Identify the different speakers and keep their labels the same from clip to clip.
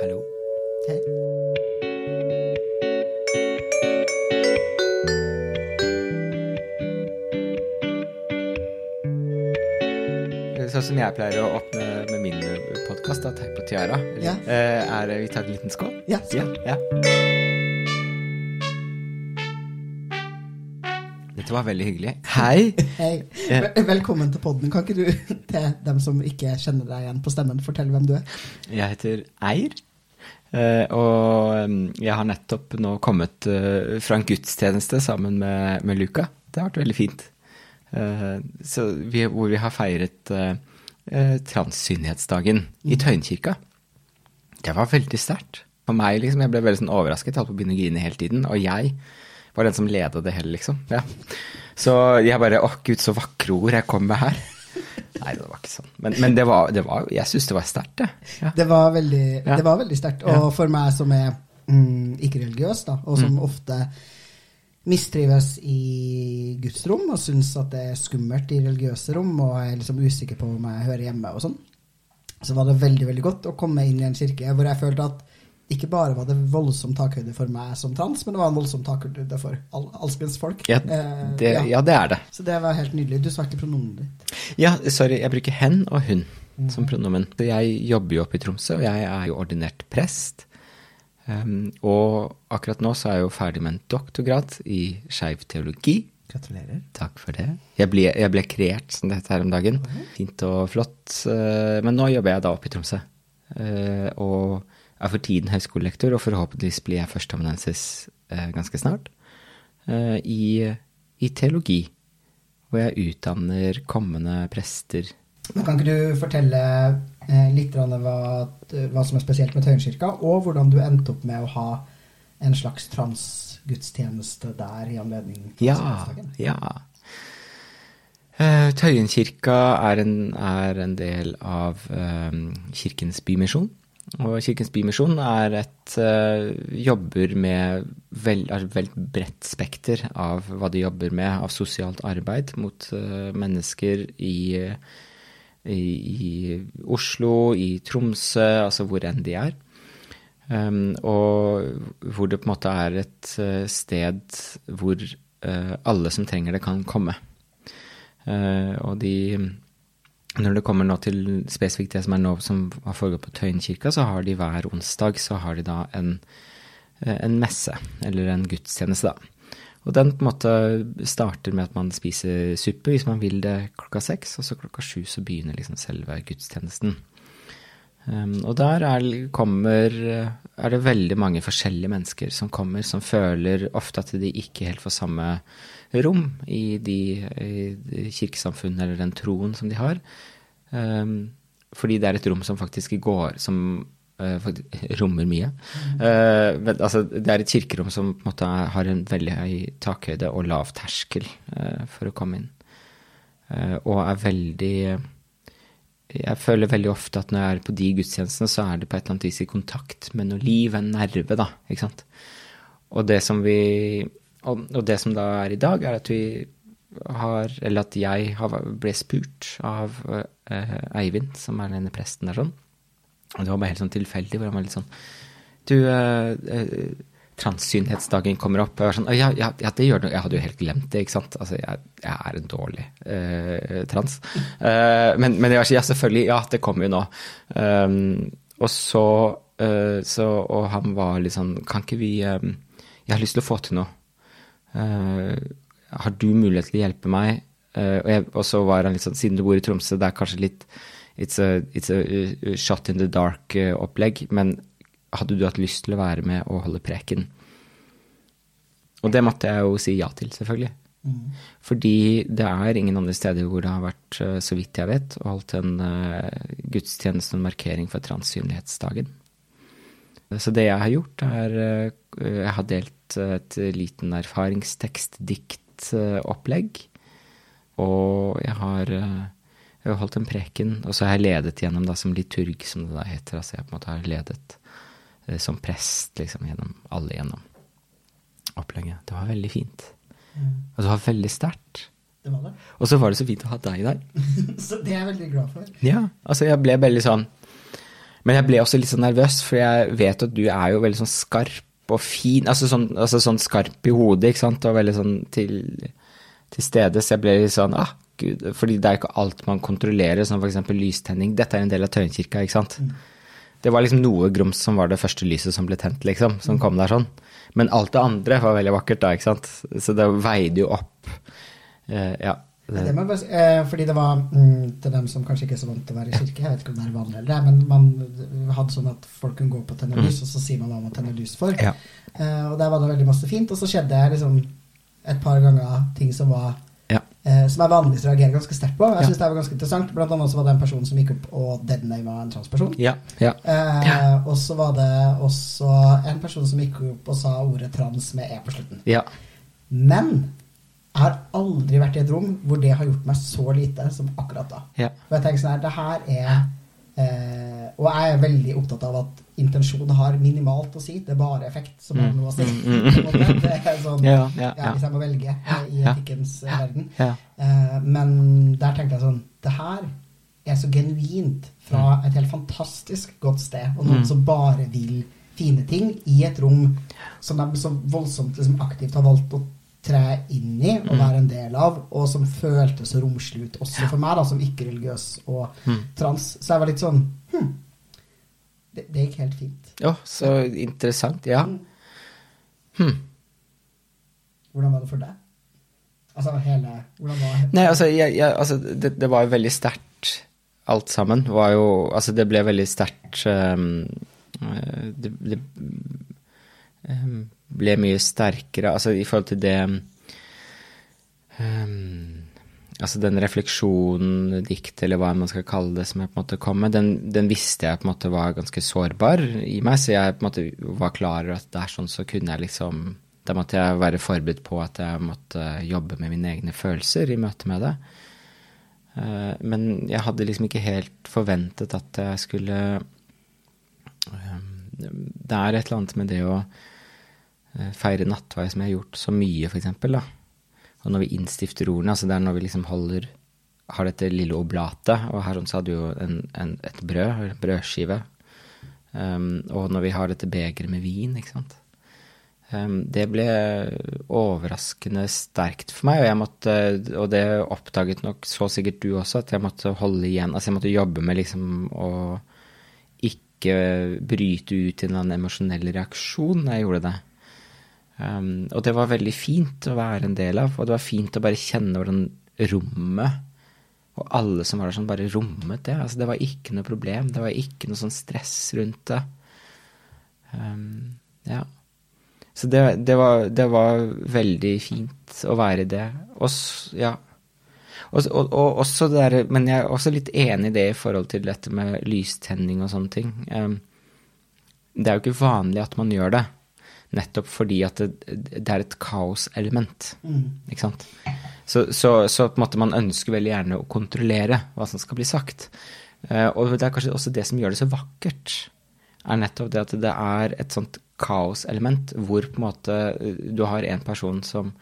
Speaker 1: Hallo.
Speaker 2: Hei.
Speaker 1: Sånn som jeg pleier å åpne med min podkast, Teip og tiara.
Speaker 2: Ja.
Speaker 1: eh, Er vi tar en liten skål?
Speaker 2: Ja, skål.
Speaker 1: Ja, ja. Dette var veldig hyggelig. Hei!
Speaker 2: Hei. Velkommen til podden. Kan ikke du, til dem som ikke kjenner deg igjen på stemmen, fortelle hvem du er?
Speaker 1: Jeg heter Eir, eh, og mm, jeg har nettopp nå kommet eh, fra en gudstjeneste sammen med, med Luca. Det har vært veldig fint. Eh, Så vi, hvor vi har feiret transsynlighetsdagen i Tøyenkirka. Det var veldig sterkt. For meg, liksom, jeg ble veldig sånn overrasket. Jeg holdt på å begynne å grine hele tiden. Og jeg var den som ledet det hele, liksom. Ja. Så jeg bare Å, gud, så vakre ord jeg kom med her. Nei, det var ikke sånn. Men, men det var, det var Jeg syns det var sterkt, det. Ja.
Speaker 2: Det var veldig,
Speaker 1: Ja.
Speaker 2: veldig sterkt. Og for meg som er mm, ikke-religiøs, da, og
Speaker 1: Mm.
Speaker 2: som ofte mistrives i gudsrom og syns at det er skummelt i religiøse rom, og er liksom usikker på om jeg hører hjemme og sånn, så var det veldig, veldig godt å komme inn i en kirke hvor jeg følte at ikke bare var det voldsom takhøyde for meg som trans, men det var en voldsom takhøyde for all, alskens folk.
Speaker 1: Ja,
Speaker 2: Eh,
Speaker 1: det,
Speaker 2: ja.
Speaker 1: ja, det er det.
Speaker 2: Så det var helt nydelig. Du svarte pronomenet ditt.
Speaker 1: Ja, sorry, jeg bruker hen og hun som pronomen. Jeg jobber jo oppe i Tromsø, og jeg er jo ordinert prest. Um, og akkurat nå så er jeg jo ferdig med en doktorgrad i skeiv teologi.
Speaker 2: Gratulerer.
Speaker 1: Takk for det. Jeg ble, jeg ble kreert, som det heter her om dagen. Fint og flott. eh, Men nå jobber jeg da oppe i Tromsø. Eh, Og er for tiden høyskolelektor, og forhåpentligvis blir jeg førsteamanuensis eh, ganske snart. eh, I, I teologi. Hvor jeg utdanner kommende prester.
Speaker 2: Men kan ikke du fortelle eh, litt om hva, hva som er spesielt med Tøyenkirka, og hvordan du endte opp med å ha en slags transgudstjeneste der i anledning
Speaker 1: Ja, ja. Tøyenkirka er en, er en del av um, Kirkens Bymisjon. Og Kirkens Bymisjon er et uh, jobber med vel, et veldig bredt spekter av hva de jobber med av sosialt arbeid mot uh, mennesker i, i, i Oslo, i Tromsø, altså hvor enn de er. Um, og hvor det på en måte er et uh, sted hvor alle som trenger det, kan komme. Og de Når det kommer nå til spesifikt det som er nå som har foregått på Tøyenkirka, så har de hver onsdag så har de da en, eh, en messe, eller en gudstjeneste, da. Og den på en måte starter med at man spiser suppe hvis man vil det klokka seks, og så klokka sju så begynner liksom selve gudstjenesten. Um, og der er, kommer, er det veldig mange forskjellige mennesker som kommer, som føler ofte at de ikke helt får samme rom i de, i de eller den troen som de har. Um, fordi det er et rom som faktisk går Som uh, faktisk, rommer mye. Uh, men, altså, det er et kirkerom som på en måte har en veldig høy takhøyde og lav terskel uh, for å komme inn. Og er veldig jeg føler veldig ofte at når jeg er på de gudstjenestene, så er det på et eller annet vis i kontakt med noe liv, en nerve, da. Ikke sant. Og det som vi Og, og det som da er i dag, er at vi har Eller at jeg har, ble spurt av eh, Eivind, som er denne presten der sånn. Og det var bare helt sånn tilfeldig, hvor han var litt sånn Du, eh, eh, transsynhetsdagen kommer opp. Og jeg var sånn, ja, ja, ja, det gjør noe. Jeg hadde jo helt glemt det, ikke sant. Altså, jeg, jeg er en dårlig eh, trans. Eh, men, men jeg var sånn, ja, selvfølgelig. Ja, det kommer jo nå. Um, og så, uh, så Og han var litt sånn Kan ikke vi um, Jeg har lyst til å få til noe. Eh, har du mulighet til å hjelpe meg? Eh, og, jeg, og så var han litt sånn Siden du bor i Tromsø, det er kanskje litt It's a, it's a uh, shot in the dark-opplegg, men hadde du hatt lyst til å være med og holde preken? Og det måtte jeg jo si ja til, selvfølgelig. Fordi det er ingen andre steder hvor det har vært, eh, så vidt jeg vet, holdt en uh, gudstjeneste og en markering for transsynlighetsdagen. Så det jeg har gjort, er uh, Jeg har delt et liten erfaringstekstdiktopplegg. Og jeg har, jeg har holdt en preken, og så har jeg ledet gjennom da som liturg, som det da heter. Altså jeg på en måte har ledet som prest liksom gjennom alle gjennom opplegget. Det var veldig fint. Og det var veldig sterkt.
Speaker 2: Det var det.
Speaker 1: Og så var det så fint å ha deg der.
Speaker 2: Så det er jeg veldig glad for.
Speaker 1: Ja, altså jeg ble veldig sånn Men jeg ble også litt sånn nervøs, for jeg vet at du er jo veldig sånn skarp og fin. Altså sånn, altså sånn skarp i hodet, ikke sant, og veldig sånn til, til stede. Så jeg ble litt sånn ah, gud. Fordi det er ikke alt man kontrollerer, som f.eks. lystenning. Dette er en del av Tøyenkirka, ikke sant. Det var liksom noe grums som var det første lyset som ble tent, liksom. Som kom der sånn. Men alt det andre var veldig vakkert da, ikke sant. Så det veide jo opp. Uh, ja.
Speaker 2: Det bare, eh, fordi det var mm, til dem som kanskje ikke er så vant til å være i kirke, jeg vet ikke om det er vanlig eller det, men man hadde sånn at folk kunne gå på tenne lys, og så sier man hva man tenner lys for.
Speaker 1: Ja.
Speaker 2: Eh, og der var det veldig masse fint, og så skjedde det liksom et par ganger ting som var
Speaker 1: Ja.
Speaker 2: eh, som jeg vanligvis reagerer ganske sterkt på. Jeg
Speaker 1: Ja.
Speaker 2: synes det var ganske interessant. Blant annet så var det en person som gikk opp og deadnama en transperson.
Speaker 1: Ja. ja.
Speaker 2: Og så var det også en person som gikk opp og sa ordet trans med e på slutten.
Speaker 1: ja.
Speaker 2: Men jeg har aldri vært i et rom hvor det har gjort meg så lite som akkurat da.
Speaker 1: ja.
Speaker 2: Og jeg tenker sånn her, det her er eh, Og jeg er veldig opptatt av at intensjon har minimalt å si. Det er bare effekt som har
Speaker 1: Mm,
Speaker 2: noe å si.
Speaker 1: mm, mm.
Speaker 2: Det er sånn,
Speaker 1: Ja, ja,
Speaker 2: ja,
Speaker 1: ja.
Speaker 2: Hvis jeg må velge i etikkens verden. Eh, men der tenkte jeg sånn Det her er så genuint fra et helt fantastisk godt sted, og noen
Speaker 1: Mm.
Speaker 2: som bare vil fine ting i et rom som de så voldsomt liksom, aktivt har valgt å tre inn i og
Speaker 1: Mm.
Speaker 2: være en del av, og som føltes så romslig ut også for meg, da, som ikke-religiøs og
Speaker 1: Mm.
Speaker 2: trans. Så jeg var litt sånn hm, det, det gikk helt fint.
Speaker 1: Ja, så interessant. Ja. Hm.
Speaker 2: Hvordan var det for deg? Altså hele Hvordan var
Speaker 1: Nei, altså, jeg, jeg, altså det, det var jo veldig sterkt alt sammen. Var jo, altså det ble veldig sterkt eh, det, det ehm, ble mye sterkere, altså i forhold til det um, Altså den refleksjonen, dikt, eller hva man skal kalle det, som jeg på en måte kom med, den, den visste jeg på en måte var ganske sårbar i meg, så jeg på en måte var klar over at det er sånn, så kunne jeg liksom Da måtte jeg være forberedt på at jeg måtte jobbe med mine egne følelser i møte med det. Eh, Men jeg hadde liksom ikke helt forventet at jeg skulle eh, Det er et eller annet med det å feire nattvei som jeg har gjort så mye, eksempel. Og når vi innstifter ordene, altså det er når vi liksom holder Har dette lille oblatet, og her så hadde vi jo en, en, et brød, en brødskive. Um, og når vi har dette begeret med vin, ikke sant. Um, det ble overraskende sterkt for meg, og måtte, og det oppdaget nok så sikkert du også, at jeg måtte holde igjen. Altså jeg måtte jobbe med liksom å ikke bryte ut i en eller annen emosjonell reaksjon når jeg gjorde det. Um, og det var veldig fint å være en del av, og det var fint å bare kjenne hvordan rommet og alle som var der sånn, bare rommet det. Altså, det var ikke noe problem. Det var ikke noe sånn stress rundt det. Um, ja. Så det, det, var, det var veldig fint å være i det. Og, s- ja. Også, og, og også det der, men jeg er også litt enig i det i forhold til dette med lystenning og sånne ting. Um, det er jo ikke vanlig at man gjør det, nettopp fordi at det, det er et kaoselement. Ikke sant? Så, så, så på en måte man ønsker veldig gjerne å kontrollere hva som skal bli sagt. Eh, og det er kanskje også det som gjør det så vakkert, er nettopp det at det er et sånt kaoselement hvor på en måte eh, du har en person som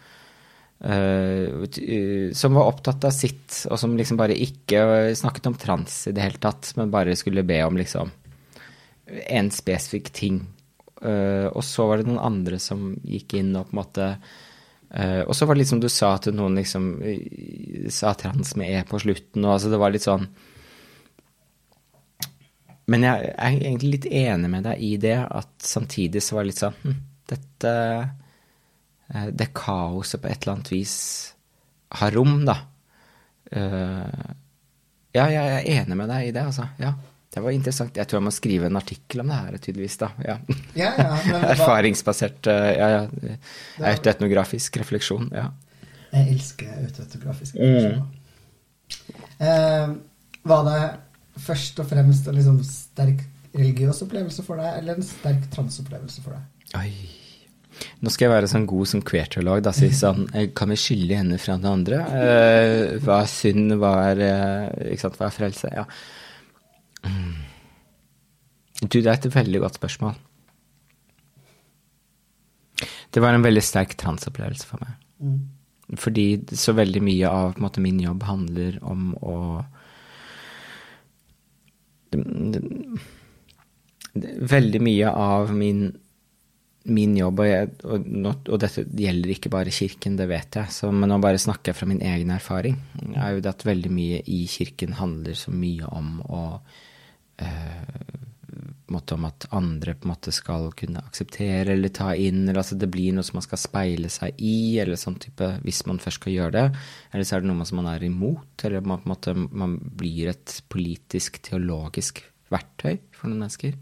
Speaker 1: Uh, uh, som var opptatt av sitt, og som liksom bare ikke snakket om trans i det hele tatt, men bare skulle be om liksom en spesifikk ting. Eh, og så var det noen andre som gikk inn og på en måte uh, Og så var det litt som du sa til noen liksom uh, sa trans med e på slutten, og altså det var litt sånn Men jeg er egentlig litt enig med deg i det, at samtidig så var det litt sånn hm, Dette Det kaoset på et eller annet vis har rom, da. Ja, jeg er enig med deg i det, altså. Ja. Det var interessant. Jeg tror jeg må skrive en artikkel om det her, tydeligvis, da. Ja.
Speaker 2: Ja, ja, men
Speaker 1: Erfaringsbasert eh, ja, ja. Autoetnografisk refleksjon. Ja.
Speaker 2: Jeg elsker autoetografiske
Speaker 1: Mm.
Speaker 2: Eh, var det først og fremst en liksom sterk religiøs opplevelse for deg, eller en sterk transopplevelse for deg?
Speaker 1: Oi. Nå skal jeg være sånn god som queerteolog, da. Si sånn eh, Kan vi skille henne fra den andre? Eh, hva er synd, hva er, eh, ikke sant, hva er frelse? Ja. Du, det er et veldig godt spørsmål. Det var en veldig sterk transopplevelse for meg.
Speaker 2: Mm.
Speaker 1: Fordi så veldig mye av måte, min jobb handler om å veldig mye av min, min jobb, og, jeg, og, og, dette gjelder ikke bare Kirken, det vet jeg, så, men nå bare snakker jeg fra min egen erfaring, er jo det at veldig mye i Kirken handler så mye om å måte om at andre på en måte skal kunne akseptere eller ta inn, eller altså det blir noe som man skal speile seg i, eller sånn type, hvis man først skal gjøre det. Eller så er det noe som man er imot, eller man, på en måte, man blir et politisk, teologisk verktøy for noen mennesker.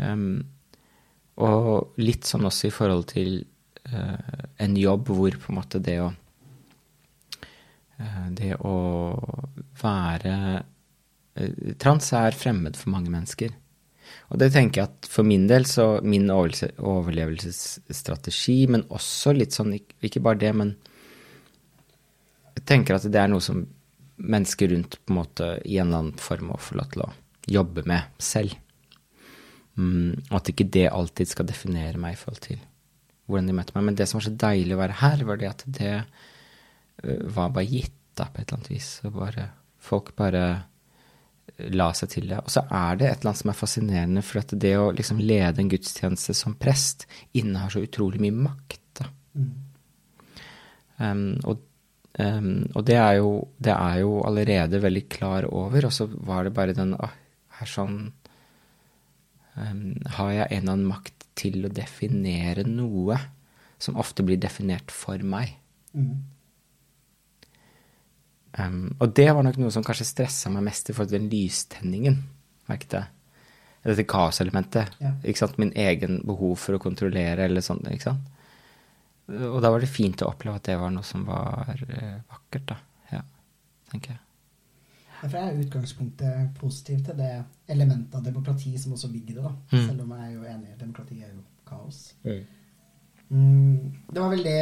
Speaker 1: Um, og litt sånn også i forhold til uh, en jobb hvor på en måte det å uh, Det å være Trans er fremmed for mange mennesker. Og det tenker jeg at for min del, så min overlevelsesstrategi, men også litt sånn, ikke bare det, men jeg tenker at det er noe som mennesker rundt på en måte i en eller annen form må få lov til å jobbe med selv. Mm, og at ikke det alltid skal definere meg i forhold til hvordan de møtte meg. Men det som var så deilig å være her, var det at det øh, var bare gitt da, på et eller annet vis. Og bare, folk bare la seg til det. Og så er det et eller annet som er fascinerende, for at det å liksom lede en gudstjeneste som prest innehar så utrolig mye makt. Mm. Um, og, um, og det, er jo, det, er jo, allerede veldig klar over, og så var det bare den ah, her sånn um, Har jeg en eller annen makt til å definere noe som ofte blir definert for meg? Mm. Um, og det var nok noe som kanskje stressa meg mest i forhold til den lystenningen. Merket jeg. Dette kaoselementet. Ja. Ikke sant? Min egen behov for å kontrollere eller sånn. ikke sant? Og da var det fint å oppleve at det var noe som var uh, vakkert, da. Ja, tenker jeg.
Speaker 2: Derfor er utgangspunktet positivt til det elementet av demokrati som også ligger i det. da. Mm. Selv om jeg er jo enig i at demokrati er jo kaos. Mm. Mm, det var veldig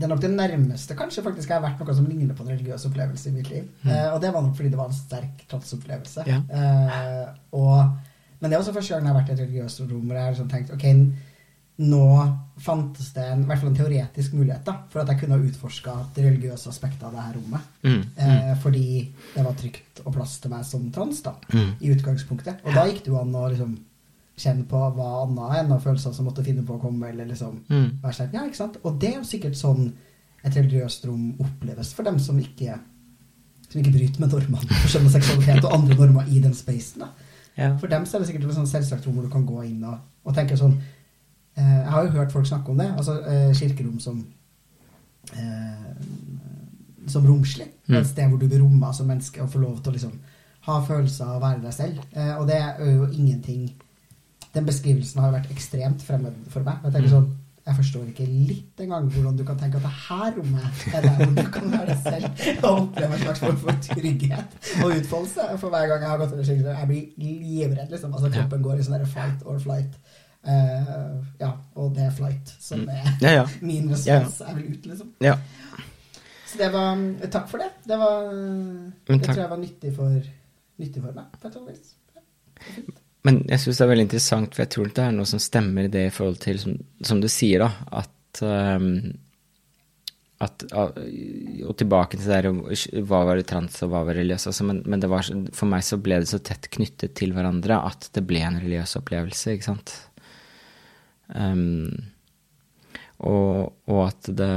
Speaker 2: det er nok det nærmeste kanskje faktisk jeg har vært noe som ligner på en religiøs opplevelse i mitt liv. Mm. Eh, og det var nok fordi det var en sterk transopplevelse. Ja. Uh, men det er også første gang jeg har vært i et religiøst rom hvor jeg har liksom tenkt ok, nå fantes det en, i hvert fall en teoretisk mulighet da, for at jeg kunne ha utforska det religiøse aspektet av det her rommet. Mm. Eh, fordi det var trygt og plass til meg som trans da, mm. i utgangspunktet. Og da gikk det jo an å liksom kjenne på hva annet enn av følelser som måtte finne på å komme, eller liksom mm. være ja, ikke sant? Og det er jo sikkert sånn et religiøst rom oppleves for dem som ikke, som ikke bryter med normene for skjønn seksualitet og andre normer i den spacen. Ja. For dem så er det sikkert et sånn selvsagt rom hvor du kan gå inn og, og tenke sånn eh, Jeg har jo hørt folk snakke om det, altså eh, kirkerom som eh, som romslig. Mm. Et sted hvor du blir romma som menneske og får lov til å liksom ha følelser og være deg selv. Eh, og det er jo ingenting den beskrivelsen har vært ekstremt fremmed for meg. Jeg tenker mm. sånn, jeg forstår ikke litt engang hvordan du kan tenke at det her rommet er der hvor du kan være deg selv og oppleve en slags form for trygghet og utfoldelse. For hver gang jeg har gått under skikkelig, jeg blir livredd, liksom. Altså kroppen går i sånn fight or flight. Uh, ja, og det er flight som mm. er ja, ja. min respons. Jeg vil ut, liksom. Ja. Så det var Takk for det. Det var Det tror jeg var nyttig for, nyttig for meg, på et eller annet vis.
Speaker 1: Men jeg syns det er veldig interessant, for jeg tror det er noe som stemmer i det i forhold til, som, som du sier, da, at, um, at Og tilbake til det der hva var det trans og hva var religiøs, altså, men, men var, for meg så ble det så tett knyttet til hverandre at det ble en religiøs opplevelse, ikke sant. Um, og, og, at det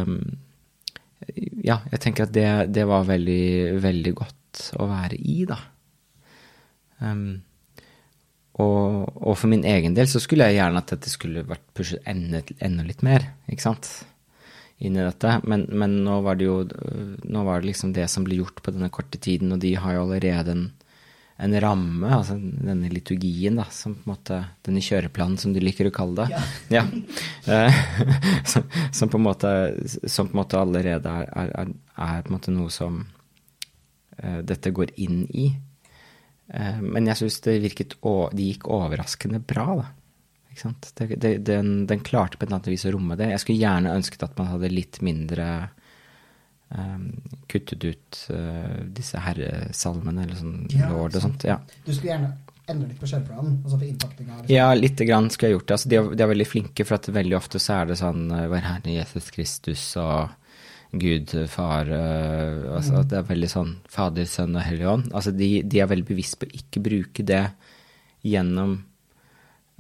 Speaker 1: Ja, jeg tenker at det, det var veldig, veldig godt å være i, da. Um, og, og, for min egen del så skulle jeg gjerne at dette skulle vært pushet enda, enda litt mer, ikke sant, inn i dette. Men, men, nå var det jo nå var det liksom det som ble gjort på denne korte tiden, og de har jo allerede en, en ramme, altså denne liturgien, da, som på en måte Denne kjøreplanen, som du liker å kalle det. Ja. ja. Eh, som, som, på en måte, som på en måte allerede er, er, er, er på en måte noe som uh, dette går inn i. Eh, men jeg syns det virket De gikk overraskende bra, da. Ikke sant? Det, det, den, den, klarte på et eller annet vis å romme det. Jeg skulle gjerne ønsket at man hadde litt mindre um, kuttet ut uh, disse herresalmene eller sånn ja, lord og sånt. Ja.
Speaker 2: Du skulle gjerne endre litt på kjøreplanen? Altså for innpakninga?
Speaker 1: Liksom. Ja, lite grann skulle jeg gjort det. Altså, de, er, de, er, veldig flinke, for at veldig ofte så er det sånn Vår Herre Jesus Kristus og Gud, far uh, altså, mm. Det er veldig sånn Fader, Sønn og Hellig Ånd. Altså, de, de, er veldig bevisst på å ikke bruke det gjennom,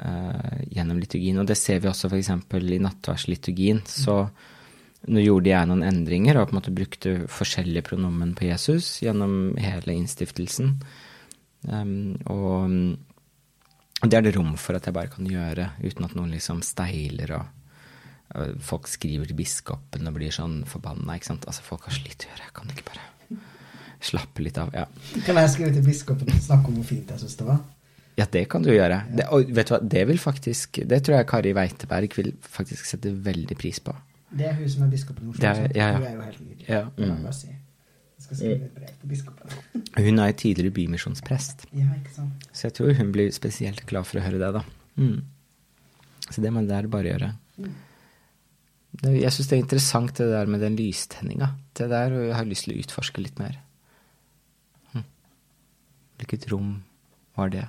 Speaker 1: uh, gjennom liturgien. Og det ser vi også f.eks. i nattverdsliturgien. Så nå gjorde jeg noen endringer og på en måte brukte forskjellige pronomen på Jesus gjennom hele innstiftelsen. Um, og og det er det rom for at jeg bare kan gjøre, uten at noen liksom steiler og, Folk skriver til biskopen og blir sånn forbanna, ikke sant. Altså, folk har slitt å gjøre. Jeg kan ikke bare slappe litt av. Ja.
Speaker 2: Kan jeg skrive til biskopen og snakke om hvor fint jeg syns det var?
Speaker 1: Ja, det kan du gjøre. Ja. Det, og vet du hva, det vil faktisk Det tror jeg Kari Weiteberg vil faktisk sette veldig pris på.
Speaker 2: Det er hun som er biskopen i Oslo.
Speaker 1: Er, ja, ja.
Speaker 2: Hun er jo helt nydelig.
Speaker 1: Ja, mm.
Speaker 2: si. Jeg skal skrive et brev til biskopen.
Speaker 1: Hun er tidligere bymisjonsprest.
Speaker 2: Ja, ikke sant.
Speaker 1: Så jeg tror hun blir spesielt glad for å høre det, da. Mm. Så det må det bare gjøre. Mm. Jeg syns det er interessant det der med den lystenninga. Det der og jeg har lyst til å utforske litt mer. Hm. Hvilket rom var det?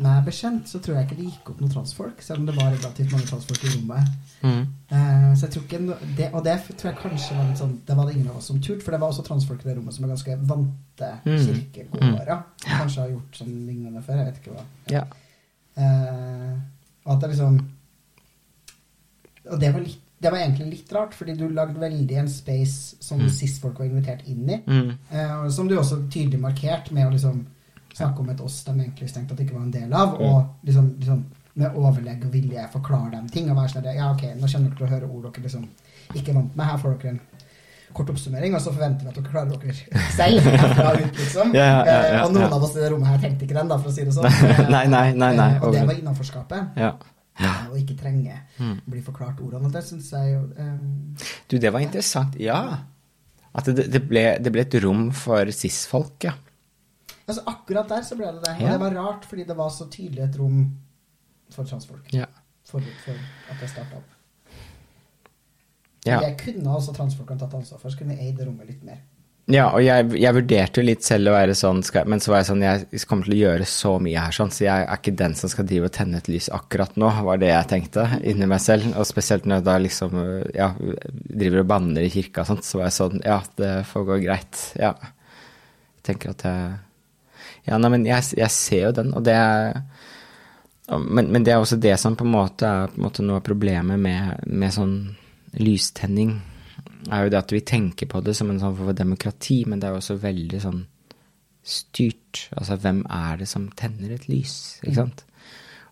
Speaker 2: Meg bekjent så tror jeg ikke det gikk opp noen transfolk, selv om det var relativt mange transfolk i rommet.
Speaker 1: Mm.
Speaker 2: Uh, så jeg tror ikke det, Og det tror jeg kanskje var litt sånn Det var det ingen av oss som turte, for det var også transfolk i det rommet som er ganske vante mm. kirkegåere. Mm. Kanskje har gjort sånn lignende før. Jeg vet ikke hva.
Speaker 1: Ja.
Speaker 2: Uh, og at det liksom Og det var, litt, det var egentlig litt rart, fordi du lagde veldig en space som mm. cis-folk var invitert inn i. Uh, som du også tydelig markert med å liksom snakke om et oss de egentlig tenkte at det ikke var en del av, mm. og liksom, liksom med overlegg og vilje forklare dem ting. Og være sånn Ja, ok, nå kjenner dere til å høre ord dere liksom ikke vant med. Her får dere en kort oppsummering, og så forventer vi at dere klarer dere selv ut, liksom.
Speaker 1: ja, ja, ja,
Speaker 2: eh, og noen av oss i det rommet her tenkte ikke den, da, for å si det sånn.
Speaker 1: nei, nei, nei, nei.
Speaker 2: Eh, og det var innaforskapet.
Speaker 1: Ja.
Speaker 2: Og ikke trenge mm. bli forklart ordene. Og det syns jeg jo um...
Speaker 1: Du, det var interessant. Ja. At det, det, ble, det ble et rom for cis-folk, ja.
Speaker 2: Altså Akkurat der så ble det det. Og ja. det var rart, fordi det var så tydelig et rom for transfolk.
Speaker 1: Ja.
Speaker 2: Forut for at det starta opp.
Speaker 1: Ja.
Speaker 2: Det kunne også transfolkene tatt ansvar for, så kunne vi eid det rommet litt mer.
Speaker 1: Ja, og jeg, jeg, vurderte jo litt selv å være sånn, skal, men så var jeg sånn Jeg kommer til å gjøre så mye her, sånn, så jeg er ikke den som skal drive og tenne et lys akkurat nå, var det jeg tenkte inni meg selv. Og spesielt når jeg da liksom ja, driver og banner i kirka og sånt, så var jeg sånn Ja, det får gå greit. Ja. Jeg tenker at jeg ja, nei, men jeg, jeg, ser jo den, og det er men, men, det er også det som på en måte er på en måte noe av problemet med, med, sånn lystenning. Er jo det at vi tenker på det som en sånn for demokrati, men det er jo også veldig sånn styrt. Altså hvem er det som tenner et lys, ikke sant?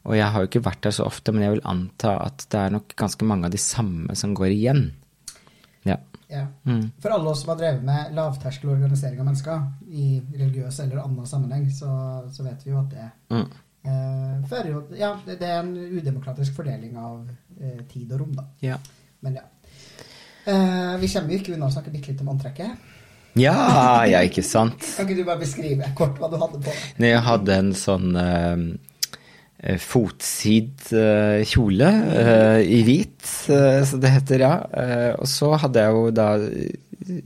Speaker 1: Og jeg har jo ikke vært der så ofte, men jeg vil anta at det er nok ganske mange av de samme som går igjen. Ja.
Speaker 2: Ja. Mm. For alle oss som har drevet med lavterskel organisering av mennesker i religiøs eller annen sammenheng, så, så vet vi jo at det mm. eh, fører jo Ja, det, det, er en udemokratisk fordeling av eh, tid og rom, da.
Speaker 1: Ja.
Speaker 2: Men ja. Eh, vi kommer jo ikke unna å snakke bitte litt om antrekket.
Speaker 1: Ja, ja, ikke sant?
Speaker 2: kan ikke du bare beskrive kort hva du hadde på?
Speaker 1: deg? jeg hadde en sånn Eh, fotsid uh, kjole uh, i hvit, uh, så det heter, ja. og så hadde jeg jo da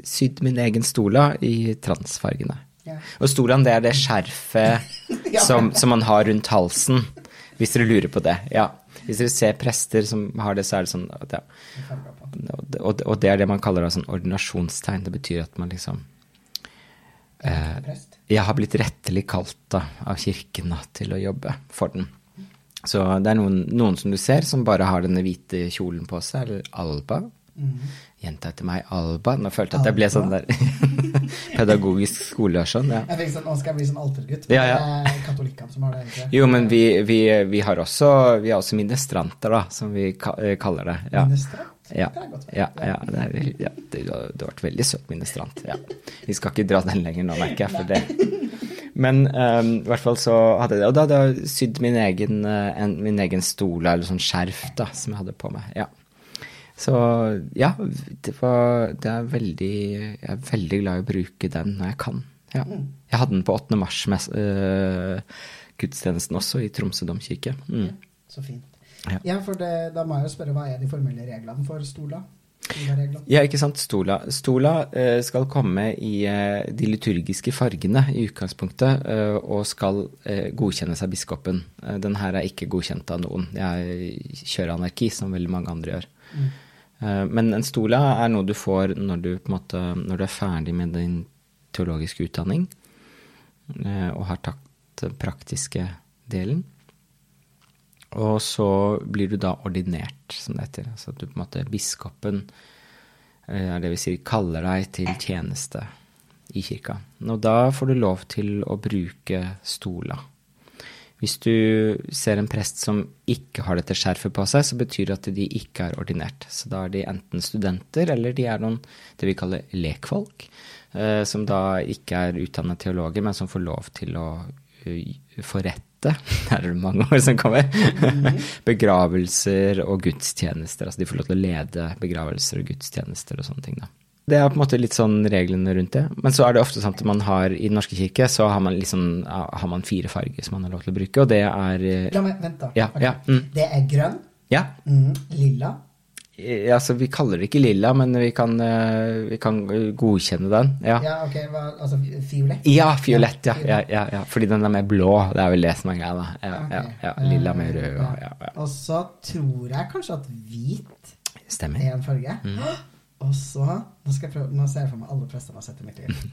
Speaker 1: sydd min egen stola i transfargene. Ja. Og stolaen, det er det skjerfet ja. som, som, man har rundt halsen, hvis dere lurer på det. Ja. Hvis dere ser prester som har det, så er det sånn at, ja. Og, og, det er det man kaller sånn ordinasjonstegn. Det betyr at man liksom Jeg har blitt rettelig kalt da, av kirken til å jobbe for den. Så det er noen, noen, som du ser, som bare har denne hvite kjolen på seg, eller Alba. Mm. Jenta etter meg, Alba. Nå følte jeg at jeg ble sånn der pedagogisk skole og sånn. Ja.
Speaker 2: Jeg fikk sånn, Nå skal jeg bli sånn altergutt.
Speaker 1: Ja, ja.
Speaker 2: Det er katolikkene som har det. egentlig.
Speaker 1: Jo, men vi, vi, vi, har også, vi har også ministranter, da, som vi eh, kaller det. Ja. Ja, ja, ja, det, er, ja det, har vært veldig søt ministrant. Ja. Vi skal ikke dra den lenger nå, merker jeg, for det men um, i hvert fall så hadde jeg det. Og da hadde jeg sydd min egen, eh, en, min egen stole eller sånn skjerf, da, som jeg hadde på meg. Ja. Så ja, det, var, det er veldig Jeg er veldig glad i å bruke den når jeg kan. Ja. Mm. Jeg hadde den på 8. mars-gudstjenesten uh, også, i Tromsø domkirke. Mm.
Speaker 2: Så fint. Ja, ja for det, da må jeg jo spørre, hva er de formelle reglene for stola?
Speaker 1: Ja, ikke sant. Stola, Stola uh, skal komme i uh, de liturgiske fargene i utgangspunktet, uh, og skal godkjennes av biskopen. den her er ikke godkjent av noen. Jeg kjører anarki, som veldig mange andre gjør. Mm. men en stola er noe du får når du, måte, når du er ferdig med din teologiske utdanning, og har tatt praktiske delen. Og så blir du da ordinert, som det heter. Altså at du på en måte Biskopen eh, er det vi sier, kaller deg til tjeneste i kirka. Og da får du lov til å bruke stola. Hvis du ser en prest som ikke har dette skjerfet på seg, så betyr det at de ikke er ordinert. Så da er de enten studenter, eller de er noen det vi kaller lekfolk, eh, som da ikke er utdannet teologer, men som får lov til å uh, forrette her er det mange år som kommer. Begravelser og gudstjenester. Altså de får lov til å lede begravelser og gudstjenester og sånne ting. da. Det er på en måte litt sånn reglene rundt det. Men så er det ofte sånn at man har i Den norske kirke så har man liksom har man fire farger som man har lov til å bruke, og det er eh,
Speaker 2: La meg, Vent, da.
Speaker 1: Ja,
Speaker 2: okay.
Speaker 1: ja, mm.
Speaker 2: Det er grønn,
Speaker 1: Ja.
Speaker 2: mm, lilla,
Speaker 1: Ja, Altså, vi kaller det ikke lilla, men vi kan, eh, vi kan godkjenne den. Ja.
Speaker 2: ja, ok, hva, altså fiolett?
Speaker 1: Ja, fiolett, ja.
Speaker 2: Ja,
Speaker 1: Ja. Fordi den er mer blå. Det er vel det som er greia, da. Ja,
Speaker 2: Ok.
Speaker 1: ja, ja. Lilla med rød og ja, ja.
Speaker 2: Og så tror jeg kanskje at hvit
Speaker 1: Stemmer.
Speaker 2: er en farge.
Speaker 1: Mm.
Speaker 2: Og så Nå, skal jeg prøve, nå ser jeg for meg alle prestene jeg har sett i mitt liv.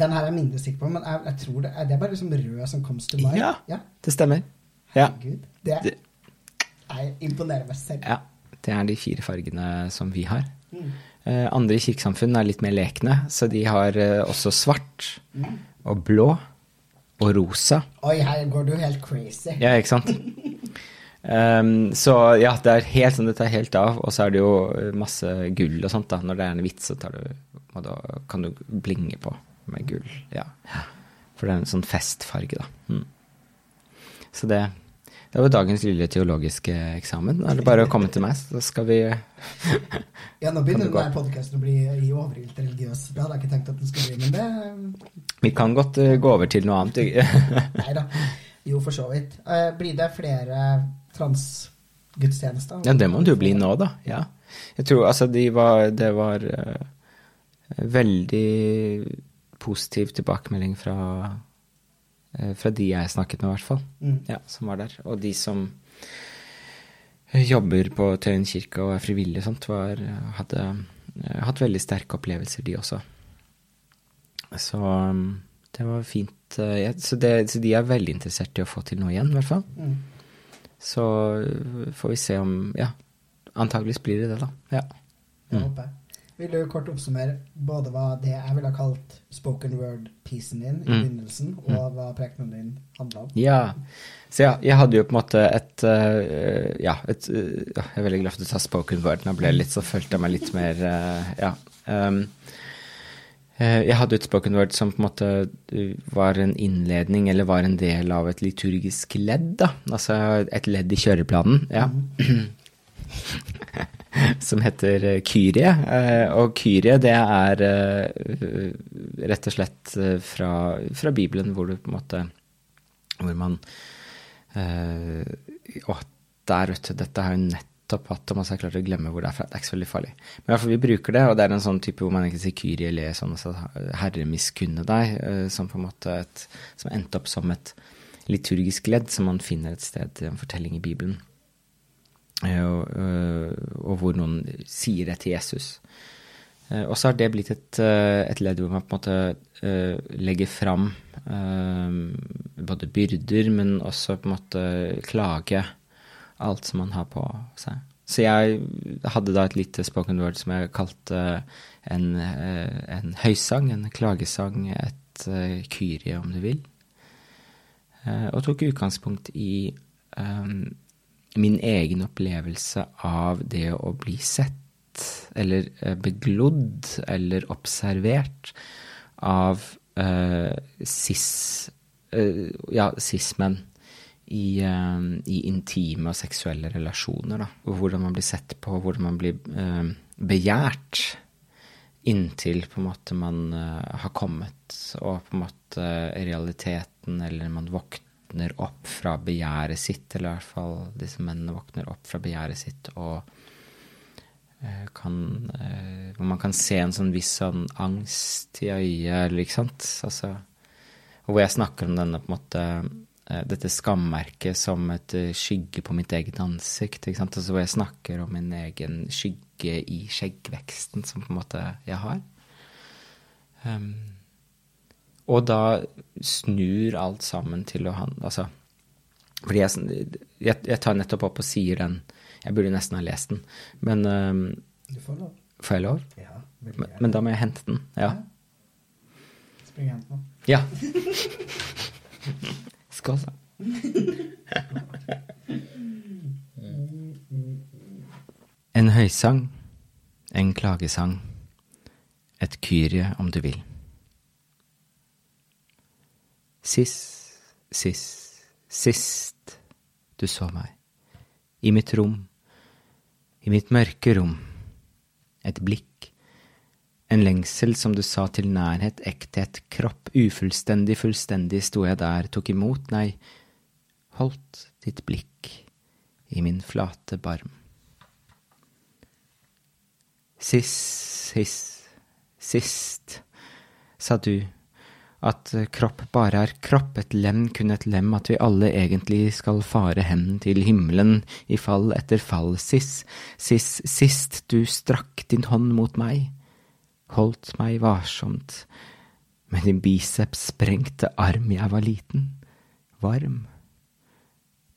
Speaker 2: Den her er jeg mindre sikker på, men jeg, jeg tror det det er bare liksom rød som comes to mind.
Speaker 1: Ja.
Speaker 2: ja.
Speaker 1: Det stemmer. Ja.
Speaker 2: Herregud. Det,
Speaker 1: Det-
Speaker 2: jeg imponerer meg selv.
Speaker 1: ja. Det er de fire fargene som vi har.
Speaker 2: Mm.
Speaker 1: Uh, andre kirkesamfunn er litt mer lekne, så de har uh, også svart
Speaker 2: Mm.
Speaker 1: og blå og rosa.
Speaker 2: Oi, her går du helt crazy.
Speaker 1: Ja, ikke sant? Ehm, så ja, det er helt sånn, det tar helt av. Og så er det jo masse gull og sånt. da. Når det er en vits, så tar du, og da kan du blinge på med gull. Ja. For det er en sånn festfarge, da. Mm. Så det, det var dagens lille teologiske eksamen. Nå er det bare å komme til meg, så skal vi
Speaker 2: Ja, nå begynner denne podkasten å bli i overilt religiøs. Det hadde jeg ikke tenkt at den skulle bli, men det
Speaker 1: Vi kan godt uh, gå over til noe annet.
Speaker 2: Nei da. Jo, for så vidt. Uh, blir det flere transgudstjenester?
Speaker 1: Ja, det må det jo bli nå, da. Ja. Jeg tror altså de var Det var uh, veldig positiv tilbakemelding fra eh, fra de jeg snakket med, i hvert fall.
Speaker 2: Mm.
Speaker 1: Ja, som var der. Og de som jobber på Tøyen kirke og er frivillige og sånt, var, hadde eh, hatt veldig sterke opplevelser, de også. Så um, det var fint. eh, ja, så, det, så de er veldig interessert i å få til noe igjen, i hvert fall.
Speaker 2: Mm.
Speaker 1: Så øh, får vi se om Ja, antageligvis blir det det, da. Ja. Mm.
Speaker 2: håper jeg. Vil du kort oppsummere både hva det jeg ville ha kalt spoken word-piecen din i
Speaker 1: Mm.
Speaker 2: begynnelsen, og hva prekenen din handla om?
Speaker 1: ja. Så ja, jeg hadde jo på en måte et uh, Ja, et uh, Jeg er veldig glad for at du tar spoken word. Nå ble jeg litt, så følte jeg meg litt mer uh, Ja. Um, eh, jeg hadde et spoken word som på en måte øh, var en innledning, eller var en del av et liturgisk ledd, da. Altså et ledd i kjøreplanen. Ja. som heter eh, Kyrie. Eh, Og Kyrie, det er eh, rett og slett eh, fra, fra Bibelen, hvor du på en måte Hvor man eh, Å, der, vet du. Dette er jo nettopp hatt om man har klart å glemme hvor det er fra. Det er ikke så veldig farlig. Men i hvert fall vi bruker det, og det er en sånn type hvor man ikke sier Kyrie eller sånn, altså Herre miskunne deg, eh, som på en måte et, som endte opp som et liturgisk ledd som man finner et sted i en fortelling i Bibelen. Eh, og, øh, og hvor noen sier det til Jesus. Eh, Og så har det blitt et, eh, et ledd hvor man på en måte eh, legger fram eh, både byrder, men også på en måte klage alt som man har på seg. Så jeg hadde da et lite spoken word som jeg kalte en, eh, en høysang, en klagesang, et eh, kyrie, om du vil. Eh, Og tok utgangspunkt i um, min egen opplevelse av det å bli sett, eller beglodd, eller observert av uh, cis, uh, ja, cis-menn i, eh, i intime og seksuelle relasjoner. Da. Hvordan man blir sett på, hvordan man blir eh, begjært inntil på en måte man eh, har kommet, og på en måte realiteten, eller man våkner opp fra begjæret sitt, eller i hvert fall disse mennene våkner opp fra begjæret sitt, og eh, Hvor man kan se en sånn viss sånn angst i øyet, eller ikke sant? Altså, og hvor jeg snakker om denne på en måte dette skammerket som et eh, skygge på mitt eget ansikt. ikke sant? Altså hvor jeg snakker om min egen skygge i skjeggveksten som på en måte jeg har. Um, og da snur alt sammen til å handle Altså Fordi jeg, jeg, jeg tar nettopp opp og sier den Jeg burde nesten ha lest den, men um,
Speaker 2: Du får lov.
Speaker 1: Får jeg lov?
Speaker 2: Ja,
Speaker 1: Men, men da må jeg hente den. Ja.
Speaker 2: Spring og hent den.
Speaker 1: ja. Da. En høysang, en klagesang, et kyrie om du vil. Sist, sist, sist du så meg, i mitt rom, i mitt mørke rom, et blikk, en lengsel som du sa til nærhet, ekthet, kropp, ufullstendig, fullstendig sto jeg der, tok imot, nei, holdt ditt blikk i min flate barm. Sist, sist, sist, sa du, at kropp bare er kropp, et lem kun et lem, at vi alle egentlig skal fare hen til himmelen i fall etter fall. Sist, sist, sist du strakk din hånd mot meg, holdt meg varsomt, med din biceps sprengte arm jeg var liten, varm,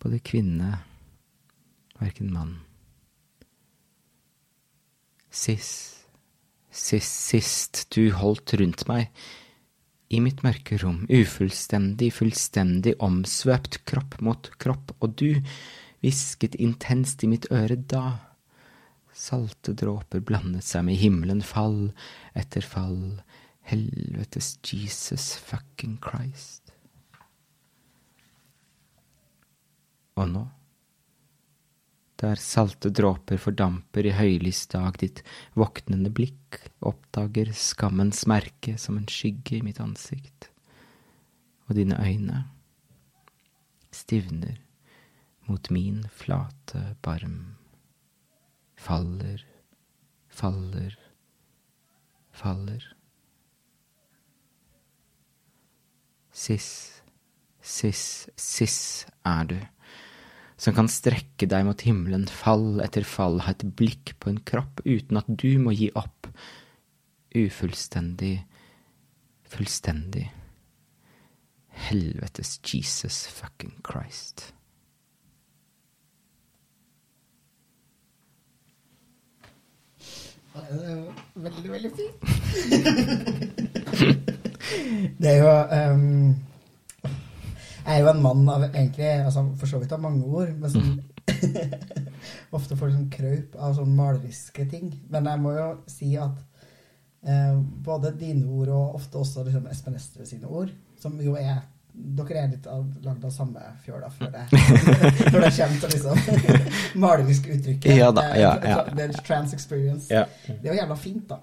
Speaker 1: både kvinne, hverken mann. Sist, sist, sist du holdt rundt meg, i mitt mørke rom, ufullstendig, fullstendig omsvøpt kropp mot kropp, og du hvisket intenst i mitt øre da. Salte dråper blandet seg med himmelen, fall etter fall, helvetes Jesus fucking Christ. Og nå? Der salte dråper fordamper i høylys dag, ditt våknende blikk oppdager skammens merke som en skygge i mitt ansikt, og dine øyne stivner mot min flate barm, faller, faller, faller. Siss, siss, siss er du som kan strekke deg mot himmelen, fall etter fall, ha et blikk på en kropp uten at du må gi opp. Ufullstendig, fullstendig. Helvetes Jesus fucking Christ.
Speaker 2: Det er jo veldig, veldig fint. det er jo um, Jeg er jo en mann av egentlig altså For så vidt av mange ord, men sånn Ofte får sånn kraup av sånn maleriske ting. Men jeg må jo si at eh, både dine ord og ofte også liksom Espen Estre sine ord, som jo er dere er litt av, lagd av samme fjøla før det Når det kommer til liksom malerisk uttrykket.
Speaker 1: Ja da, ja, ja.
Speaker 2: Det er trans experience.
Speaker 1: Ja.
Speaker 2: Det er jo jævla fint, da.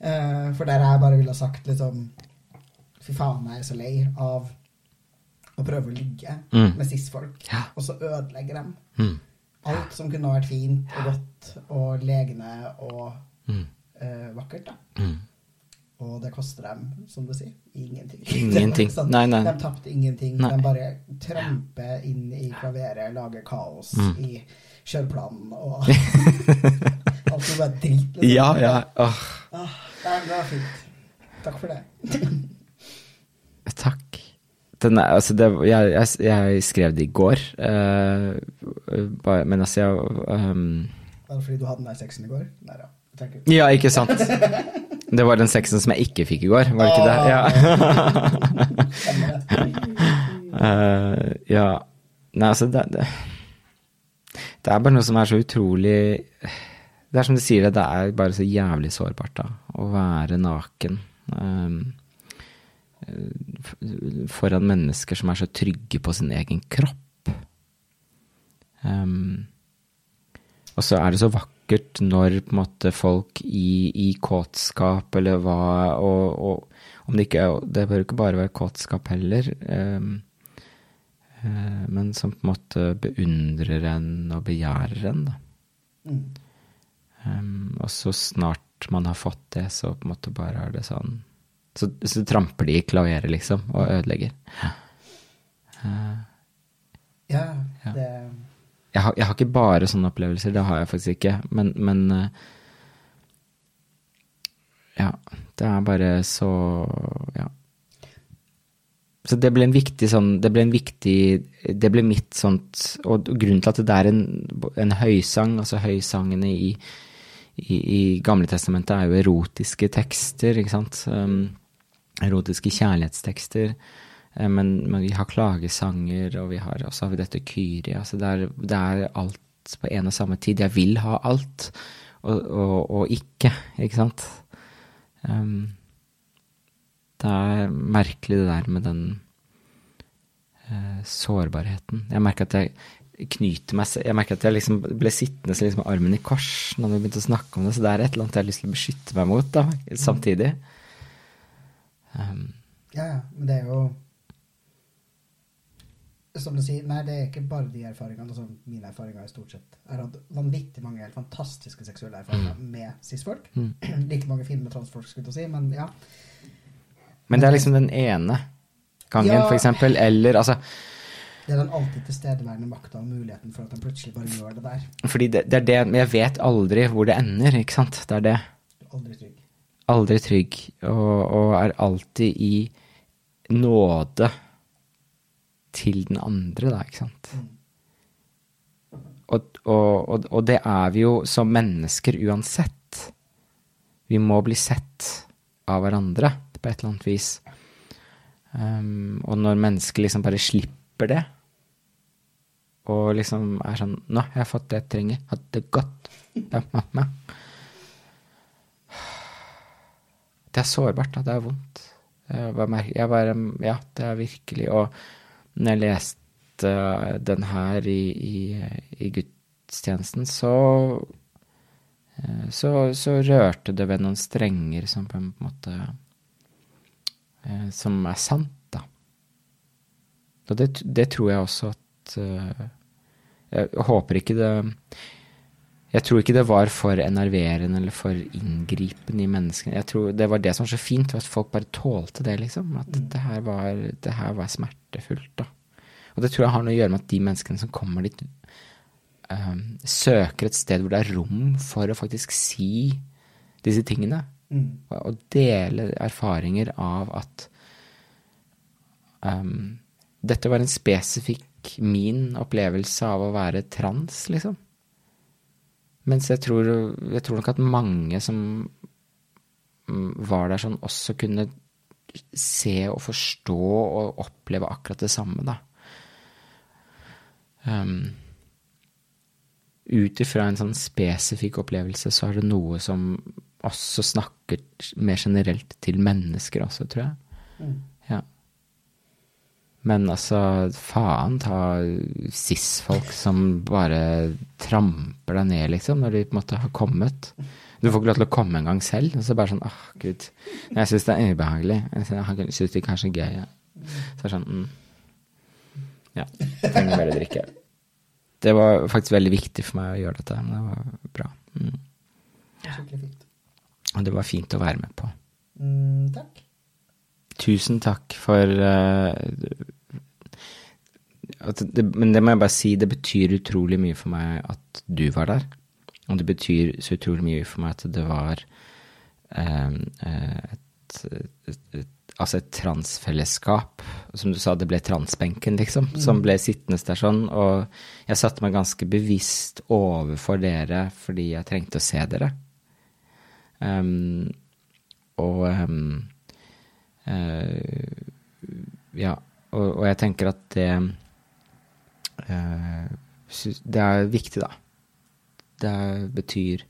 Speaker 2: Eh, for der jeg bare ville ha sagt liksom Fy faen, jeg er så lei av å prøve å ligge
Speaker 1: Mm.
Speaker 2: med cis-folk, og så ødelegge dem.
Speaker 1: Mm.
Speaker 2: Alt som kunne vært fint og godt og legende og
Speaker 1: Mm.
Speaker 2: uh, vakkert, da. Og det koster dem, som du sier, ingenting.
Speaker 1: Ingenting.
Speaker 2: Sånn,
Speaker 1: Nei, nei.
Speaker 2: De tapte ingenting.
Speaker 1: Nei.
Speaker 2: De bare tramper inn i klaveret, lager kaos
Speaker 1: Mm.
Speaker 2: i kjøreplanen og Alt som bare dritt. liksom.
Speaker 1: Ja, ja. Åh,
Speaker 2: Ah, nei, det var fint. Takk for det.
Speaker 1: takk. Den er, altså det, jeg, jeg, jeg skrev det i går, uh, men altså jeg um,
Speaker 2: Var det fordi du hadde den der sexen i går? Nei da.
Speaker 1: Ja, ikke sant? Det var den sexen som jeg ikke fikk i går, var det ikke det? Ja. uh, ja. Nei, altså det, det Det er bare noe som er så utrolig Det er som du sier, det det er bare så jævlig sårbart, da. Å være naken. Um, foran mennesker som er så trygge på sin egen kropp. Um, og så er det så vakkert når på en måte folk i, i kåtskap eller hva og, og om det ikke er Det bør ikke bare være kåtskap heller. Um, uh, men som på en måte beundrer en og begjærer en, da.
Speaker 2: Mm.
Speaker 1: Um, og så snart man har fått det, så på en måte bare er det sånn Så, så tramper de i klaveret, liksom, og ødelegger. Uh.
Speaker 2: Ja,
Speaker 1: jeg har, jeg har ikke bare sånne opplevelser, det har jeg faktisk ikke, men, men eh, Ja. Det er bare så Ja. så det ble en viktig sånn Det ble en viktig Det ble mitt sånt Og grunnen til at det er en, en høysang, altså høysangene i, i, i Gamle testamentet er jo erotiske tekster, ikke sant. Um, erotiske kjærlighetstekster. Eh, Men, men vi har klagesanger, og vi har, også har vi dette Kyrie. Altså det, er, det er alt på en og samme tid. Jeg vil ha alt, og, og, og ikke, ikke sant. Um, det er merkelig det der med den uh, sårbarheten. Jeg merker at jeg knyter meg Jeg merker at jeg liksom ble sittende så liksom armen i kors når vi begynte å snakke om det, så det er et eller annet jeg har lyst til å beskytte meg mot da, samtidig. Um,
Speaker 2: Ja, ja, men det er jo Som du sier, nei, det er ikke bare de erfaringene. Altså, mine erfaringer er stort sett Jeg har hatt vanvittig mange helt fantastiske seksuelle erfaringer med cis-folk.
Speaker 1: Mm.
Speaker 2: Like mange fine med transfolk, skulle jeg si, men ja.
Speaker 1: Men det er liksom den ene gangen,
Speaker 2: Ja.
Speaker 1: for eksempel, eller altså
Speaker 2: Det er den alltid tilstedeværende makta og muligheten for at han plutselig bare gjør det der.
Speaker 1: Fordi det, det er det Men jeg vet aldri hvor det ender, ikke sant? Det er det.
Speaker 2: Aldri trygg.
Speaker 1: Aldri trygg, og, og er alltid i nåde til den andre, da, ikke sant? Og, og, og, og det er vi jo som mennesker uansett. Vi må bli sett av hverandre på et eller annet vis. Um, og når mennesker liksom bare slipper det, og liksom er sånn Nå har jeg fått det jeg trenger. Hatt det godt. Det er sårbart, da. Det er vondt. Jeg bare Ja, det er virkelig Og når jeg leste den her i, i, i gudstjenesten, så eh, så, så rørte det ved noen strenger som på en måte eh, Som er sant, da. Og det, det tror jeg også at eh, Jeg håper ikke det Jeg tror ikke det var for enerverende eller for inngripende i menneskene. Jeg tror Det var det som var så fint, at folk bare tålte det, liksom. At det, her var, det her var smertefullt, da. Og det tror jeg har noe å gjøre med at de menneskene som kommer dit, um, søker et sted hvor det er rom for å faktisk si disse tingene.
Speaker 2: Mm.
Speaker 1: Og, og dele erfaringer av at um, dette var en spesifikk min opplevelse av å være trans, liksom. Mens jeg tror, jeg tror nok at mange som mm, var der sånn, også kunne se og forstå og oppleve akkurat det samme, da. Um, ut ifra en sånn spesifikk opplevelse, så er det noe som også snakker mer generelt til mennesker også, tror jeg.
Speaker 2: Mm.
Speaker 1: Men altså, faen ta cis-folk som bare tramper deg ned, liksom, når de på en måte har kommet. Du får ikke lov til å komme en gang selv. Og så bare sånn, åh, gud. Jeg syns det er ubehagelig. Jeg syns det er kanskje gøy. Ja. Så er det sånn, mm. Ja, trenger bare drikke. Det var faktisk veldig viktig for meg å gjøre dette, men det var bra. Mm. Og det var fint å være med på.
Speaker 2: Mm, takk.
Speaker 1: Tusen takk for at det, Men det må jeg bare si, det betyr utrolig mye for meg at du var der. Og det betyr så utrolig mye for meg at det var eh, et, et, et Altså et transfellesskap. Som du sa, det ble transbenken, liksom, som ble sittende der sånn. Og jeg satte meg ganske bevisst overfor dere fordi jeg trengte å se dere. Um, og um, uh, ja, og, og jeg tenker at det Det er viktig, da. Det betyr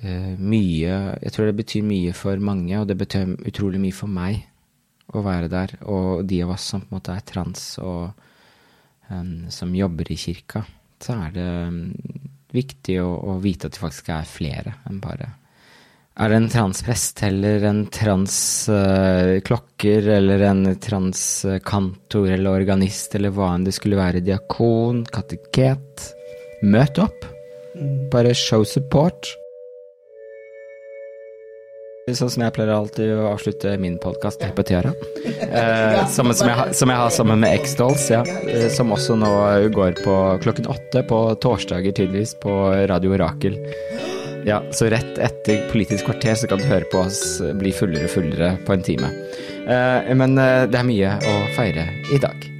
Speaker 1: eh, mye Jeg tror det betyr mye for mange, og det betyr utrolig mye for meg å være der. Og de av oss som på en måte er trans og um, som jobber i kirka, så er det em, viktig å, å vite at det faktisk er flere enn bare er det en transprest eller en transklokker eller en transkantor eller organist eller hva enn det skulle være, diakon, kateket? Møt opp. Bare show support. Sånn som jeg pleier alltid å avslutte min podkast her på Tiara. Eh, som, som, jeg, som jeg har sammen med X-Dolls, ja. Eh, som også nå går på klokken åtte på torsdager, tydeligvis, på Radio Orakel. Ja, så rett etter Politisk kvarter så kan du høre på oss bli fullere og fullere på en time. Eh, men eh, det er mye å feire i dag.